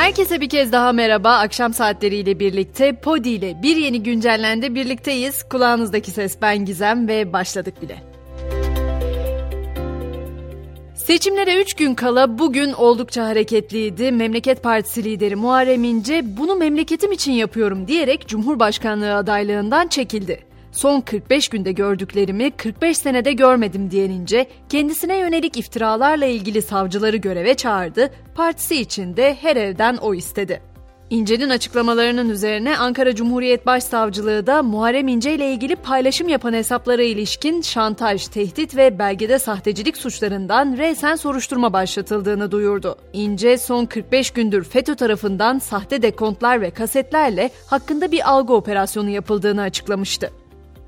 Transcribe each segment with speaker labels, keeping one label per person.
Speaker 1: Herkese bir kez daha merhaba. Akşam saatleriyle birlikte Podi ile bir yeni güncellendi birlikteyiz. Kulağınızdaki ses ben Gizem ve başladık bile. Seçimlere 3 gün kala bugün oldukça hareketliydi. Memleket Partisi lideri Muharrem İnce bunu memleketim için yapıyorum diyerek Cumhurbaşkanlığı adaylığından çekildi. Son 45 günde gördüklerimi 45 senede görmedim diyenince kendisine yönelik iftiralarla ilgili savcıları göreve çağırdı, partisi için de her evden o istedi. İnce'nin açıklamalarının üzerine Ankara Cumhuriyet Başsavcılığı da Muharrem İnce ile ilgili paylaşım yapan hesaplara ilişkin şantaj, tehdit ve belgede sahtecilik suçlarından resen soruşturma başlatıldığını duyurdu. İnce son 45 gündür FETÖ tarafından sahte dekontlar ve kasetlerle hakkında bir algı operasyonu yapıldığını açıklamıştı.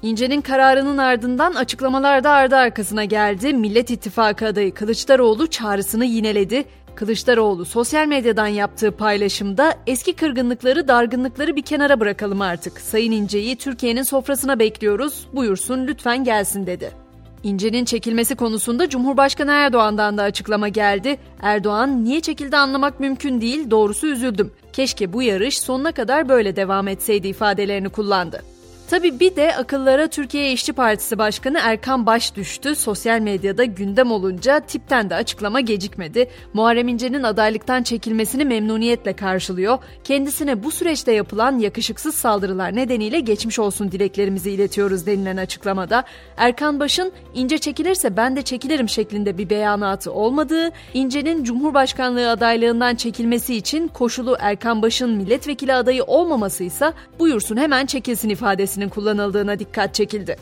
Speaker 1: İnce'nin kararının ardından açıklamalar da ardı arkasına geldi. Millet İttifakı adayı Kılıçdaroğlu çağrısını yineledi. Kılıçdaroğlu sosyal medyadan yaptığı paylaşımda eski kırgınlıkları, dargınlıkları bir kenara bırakalım artık. Sayın İnce'yi Türkiye'nin sofrasına bekliyoruz. Buyursun lütfen gelsin dedi. İnce'nin çekilmesi konusunda Cumhurbaşkanı Erdoğan'dan da açıklama geldi. Erdoğan niye çekildi anlamak mümkün değil, doğrusu üzüldüm. Keşke bu yarış sonuna kadar böyle devam etseydi ifadelerini kullandı. Tabi bir de akıllara Türkiye İşçi Partisi Başkanı Erkan Baş düştü. Sosyal medyada gündem olunca tipten de açıklama gecikmedi. Muharrem İnce'nin adaylıktan çekilmesini memnuniyetle karşılıyor. Kendisine bu süreçte yapılan yakışıksız saldırılar nedeniyle geçmiş olsun dileklerimizi iletiyoruz denilen açıklamada. Erkan Baş'ın İnce çekilirse ben de çekilirim şeklinde bir beyanatı olmadığı, İnce'nin Cumhurbaşkanlığı adaylığından çekilmesi için koşulu Erkan Baş'ın milletvekili adayı olmaması ise buyursun hemen çekilsin ifadesini kelimesinin kullanıldığına dikkat çekildi.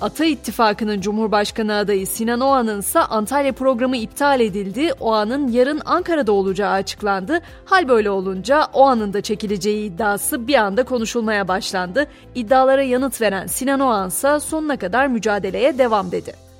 Speaker 1: Ata İttifakı'nın Cumhurbaşkanı adayı Sinan Oğan'ın ise Antalya programı iptal edildi. Oğan'ın yarın Ankara'da olacağı açıklandı. Hal böyle olunca Oğan'ın da çekileceği iddiası bir anda konuşulmaya başlandı. İddialara yanıt veren Sinan Oğan ise sonuna kadar mücadeleye devam dedi.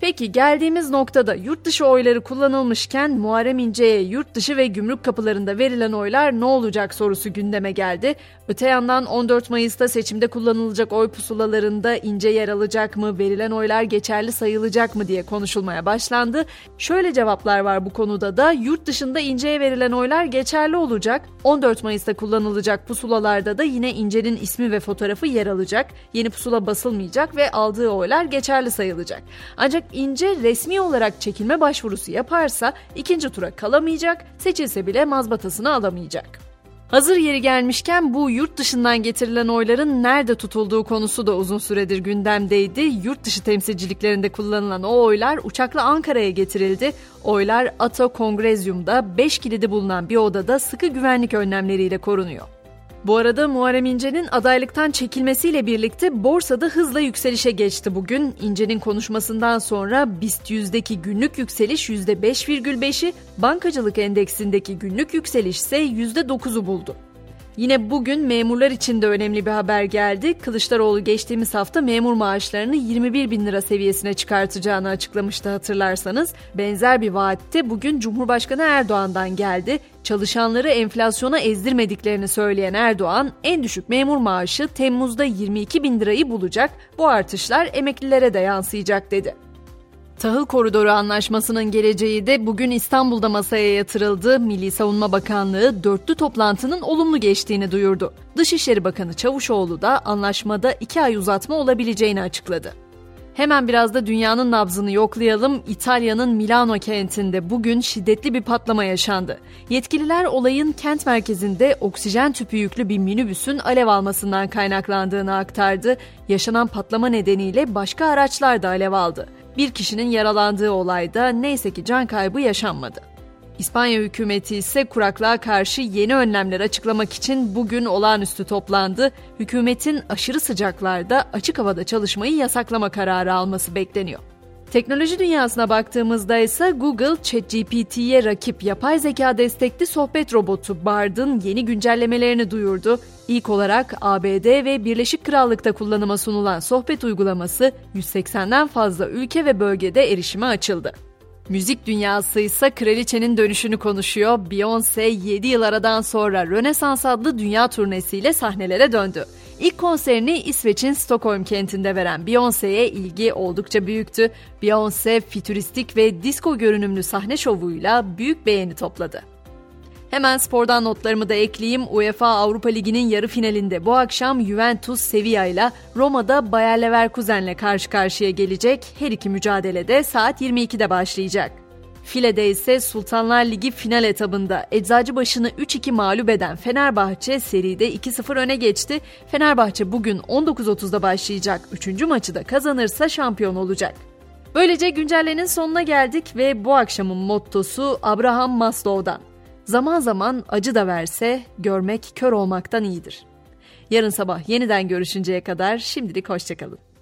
Speaker 1: Peki geldiğimiz noktada yurt dışı oyları kullanılmışken Muharrem İnce'ye yurt dışı ve gümrük kapılarında verilen oylar ne olacak sorusu gündeme geldi. Öte yandan 14 Mayıs'ta seçimde kullanılacak oy pusulalarında İnce yer alacak mı, verilen oylar geçerli sayılacak mı diye konuşulmaya başlandı. Şöyle cevaplar var bu konuda da yurt dışında İnce'ye verilen oylar geçerli olacak. 14 Mayıs'ta kullanılacak pusulalarda da yine İnce'nin ismi ve fotoğrafı yer alacak. Yeni pusula basılmayacak ve aldığı oylar geçerli sayılacak. Ancak İnce resmi olarak çekilme başvurusu yaparsa ikinci tura kalamayacak, seçilse bile mazbatasını alamayacak. Hazır yeri gelmişken bu yurt dışından getirilen oyların nerede tutulduğu konusu da uzun süredir gündemdeydi. Yurt dışı temsilciliklerinde kullanılan o oylar uçakla Ankara'ya getirildi. Oylar Ato Kongrezyum'da 5 kilidi bulunan bir odada sıkı güvenlik önlemleriyle korunuyor. Bu arada Muharrem İnce'nin adaylıktan çekilmesiyle birlikte borsada hızla yükselişe geçti bugün. İnce'nin konuşmasından sonra BIST yüzdeki günlük yükseliş %5,5'i, bankacılık endeksindeki günlük yükseliş ise %9'u buldu. Yine bugün memurlar için de önemli bir haber geldi. Kılıçdaroğlu geçtiğimiz hafta memur maaşlarını 21 bin lira seviyesine çıkartacağını açıklamıştı hatırlarsanız. Benzer bir vaatte bugün Cumhurbaşkanı Erdoğan'dan geldi. Çalışanları enflasyona ezdirmediklerini söyleyen Erdoğan, en düşük memur maaşı Temmuz'da 22 bin lirayı bulacak, bu artışlar emeklilere de yansıyacak dedi. Tahıl Koridoru Anlaşması'nın geleceği de bugün İstanbul'da masaya yatırıldı. Milli Savunma Bakanlığı dörtlü toplantının olumlu geçtiğini duyurdu. Dışişleri Bakanı Çavuşoğlu da anlaşmada iki ay uzatma olabileceğini açıkladı. Hemen biraz da dünyanın nabzını yoklayalım. İtalya'nın Milano kentinde bugün şiddetli bir patlama yaşandı. Yetkililer olayın kent merkezinde oksijen tüpü yüklü bir minibüsün alev almasından kaynaklandığını aktardı. Yaşanan patlama nedeniyle başka araçlar da alev aldı. Bir kişinin yaralandığı olayda neyse ki can kaybı yaşanmadı. İspanya hükümeti ise kuraklığa karşı yeni önlemler açıklamak için bugün olağanüstü toplandı. Hükümetin aşırı sıcaklarda açık havada çalışmayı yasaklama kararı alması bekleniyor. Teknoloji dünyasına baktığımızda ise Google, ChatGPT'ye rakip yapay zeka destekli sohbet robotu Bard'ın yeni güncellemelerini duyurdu. İlk olarak ABD ve Birleşik Krallık'ta kullanıma sunulan sohbet uygulaması 180'den fazla ülke ve bölgede erişime açıldı. Müzik dünyası ise kraliçenin dönüşünü konuşuyor. Beyoncé 7 yıl aradan sonra Rönesans adlı dünya turnesiyle sahnelere döndü. İlk konserini İsveç'in Stockholm kentinde veren Beyoncé'ye ilgi oldukça büyüktü. Beyoncé fütüristik ve disco görünümlü sahne şovuyla büyük beğeni topladı. Hemen spordan notlarımı da ekleyeyim. UEFA Avrupa Ligi'nin yarı finalinde bu akşam Juventus Sevilla ile Roma'da Bayer Leverkusen'le karşı karşıya gelecek. Her iki mücadelede saat 22'de başlayacak. File'de ise Sultanlar Ligi final etabında Eczacıbaşı'nı 3-2 mağlup eden Fenerbahçe seride 2-0 öne geçti. Fenerbahçe bugün 19.30'da başlayacak 3. maçı da kazanırsa şampiyon olacak. Böylece güncellenin sonuna geldik ve bu akşamın mottosu Abraham Maslow'dan. Zaman zaman acı da verse görmek kör olmaktan iyidir. Yarın sabah yeniden görüşünceye kadar şimdilik hoşçakalın.